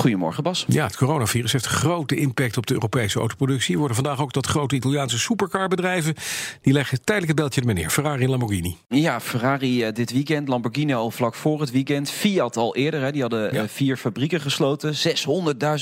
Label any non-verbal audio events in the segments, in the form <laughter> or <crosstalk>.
Goedemorgen, Bas. Ja, het coronavirus heeft een grote impact op de Europese autoproductie. Er worden vandaag ook tot grote Italiaanse supercarbedrijven. Die leggen tijdelijk het beltje meneer Ferrari en Lamborghini. Ja, Ferrari uh, dit weekend, Lamborghini al vlak voor het weekend. Fiat al eerder, hè, die hadden ja. uh, vier fabrieken gesloten.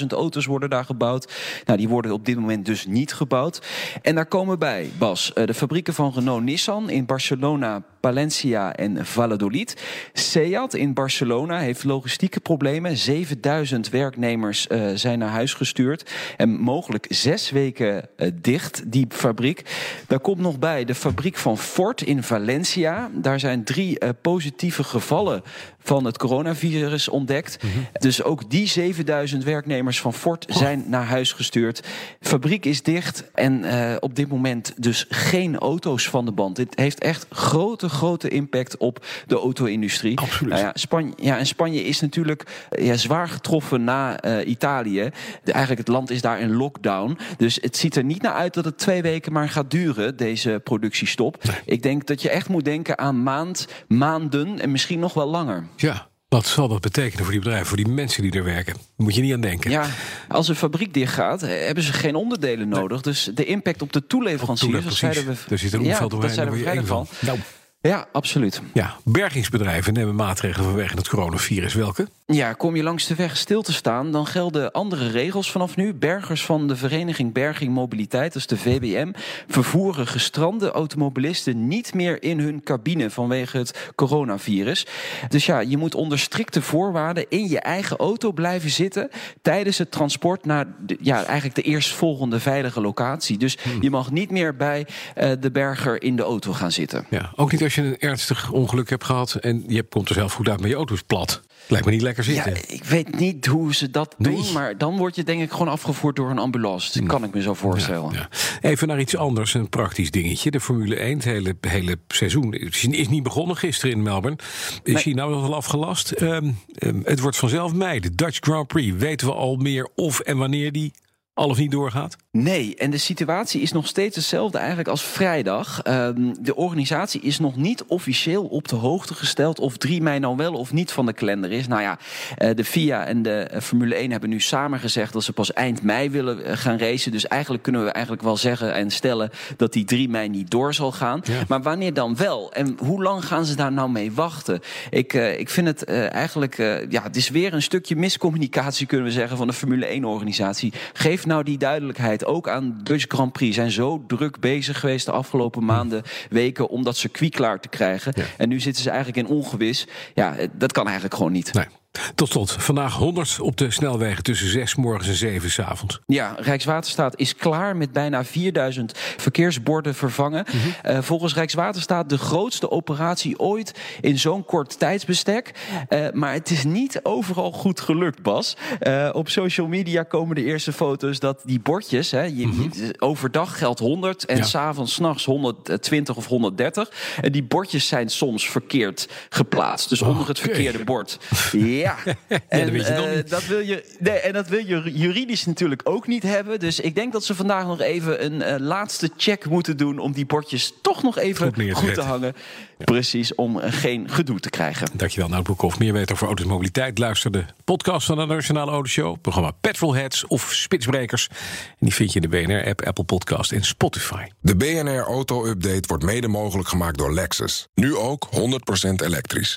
600.000 auto's worden daar gebouwd. Nou, die worden op dit moment dus niet gebouwd. En daar komen bij, Bas, uh, de fabrieken van Renault-Nissan in Barcelona, Palencia en Valladolid. Seat in Barcelona heeft logistieke problemen. 7000 werknemers uh, zijn naar huis gestuurd. En mogelijk zes weken uh, dicht, die fabriek. Daar komt nog bij de fabriek van Ford in Valencia. Daar zijn drie uh, positieve gevallen van het coronavirus ontdekt. Mm -hmm. Dus ook die 7000 werknemers van Ford zijn oh. naar huis gestuurd. Fabriek is dicht en op dit moment dus geen auto's van de band. Dit heeft echt grote, grote impact op de auto-industrie. Absoluut. Nou ja, Spanje, ja, en Spanje is natuurlijk ja, zwaar getroffen na uh, Italië. De, eigenlijk het land is daar in lockdown. Dus het ziet er niet naar uit dat het twee weken maar gaat duren, deze productiestop. Nee. Ik denk dat je echt moet denken aan maand, maanden en misschien nog wel langer. Ja. Wat zal dat betekenen voor die bedrijven, voor die mensen die er werken? Daar moet je niet aan denken. Ja, als een fabriek dichtgaat, hebben ze geen onderdelen nodig. Nee. Dus de impact op de toeleveranciers, dat zeiden we. Er zit een ja, dat zeiden we van. Nou. Ja, absoluut. Ja, bergingsbedrijven nemen maatregelen vanwege het coronavirus. Welke? Ja, kom je langs de weg stil te staan, dan gelden andere regels vanaf nu. Bergers van de Vereniging Berging Mobiliteit, dat is de VBM, vervoeren gestrande automobilisten niet meer in hun cabine vanwege het coronavirus. Dus ja, je moet onder strikte voorwaarden in je eigen auto blijven zitten tijdens het transport naar de, ja, eigenlijk de eerstvolgende veilige locatie. Dus hmm. je mag niet meer bij uh, de berger in de auto gaan zitten. Ja, ook niet als je een ernstig ongeluk hebt gehad en je komt er zelf goed uit, maar je auto is plat. Lijkt me niet lekker zitten. Ja, ik weet niet hoe ze dat nee. doen, maar dan word je denk ik gewoon afgevoerd door een ambulance. Dat kan ik me zo voorstellen. Ja, ja. Even naar iets anders, een praktisch dingetje. De Formule 1, het hele, hele seizoen is niet begonnen gisteren in Melbourne. Is nee. hij nou wel afgelast? Um, um, het wordt vanzelf mei, de Dutch Grand Prix. Weten we al meer of en wanneer die al of niet doorgaat? Nee, en de situatie is nog steeds hetzelfde eigenlijk als vrijdag. Um, de organisatie is nog niet officieel op de hoogte gesteld of 3 mei nou wel of niet van de kalender is. Nou ja, uh, de FIA en de uh, Formule 1 hebben nu samen gezegd dat ze pas eind mei willen uh, gaan racen. Dus eigenlijk kunnen we eigenlijk wel zeggen en stellen dat die 3 mei niet door zal gaan. Ja. Maar wanneer dan wel? En hoe lang gaan ze daar nou mee wachten? Ik, ik vind het eigenlijk, ja, het is weer een stukje miscommunicatie kunnen we zeggen van de Formule 1 organisatie. Geef nou die duidelijkheid ook aan Dutch Grand Prix. Zijn zo druk bezig geweest de afgelopen maanden, weken om dat circuit klaar te krijgen. Ja. En nu zitten ze eigenlijk in ongewis. Ja, dat kan eigenlijk gewoon niet. Nee. Tot slot, vandaag 100 op de snelwegen tussen 6 morgens en 7 s avonds. Ja, Rijkswaterstaat is klaar met bijna 4000 verkeersborden vervangen. Mm -hmm. uh, volgens Rijkswaterstaat de grootste operatie ooit in zo'n kort tijdsbestek. Uh, maar het is niet overal goed gelukt, Bas. Uh, op social media komen de eerste foto's dat die bordjes, hè, je, mm -hmm. overdag geldt 100 en ja. s'avonds, s'nachts 120 of 130. En die bordjes zijn soms verkeerd geplaatst. Dus oh, onder het verkeerde okay. bord. <laughs> Ja. Ja, <laughs> en, dat, uh, dat wil je, nee, en dat wil je juridisch natuurlijk ook niet hebben. Dus ik denk dat ze vandaag nog even een uh, laatste check moeten doen... om die bordjes toch nog even goed, goed te hangen. Ja. Precies, om geen gedoe te krijgen. Dankjewel, Nout Broekhoff. Meer weten over automobiliteit. Luister de podcast van de Nationale Autoshow. Programma Petrolheads of Spitsbrekers. En die vind je in de BNR-app, Apple Podcast en Spotify. De BNR Auto-update wordt mede mogelijk gemaakt door Lexus. Nu ook 100% elektrisch.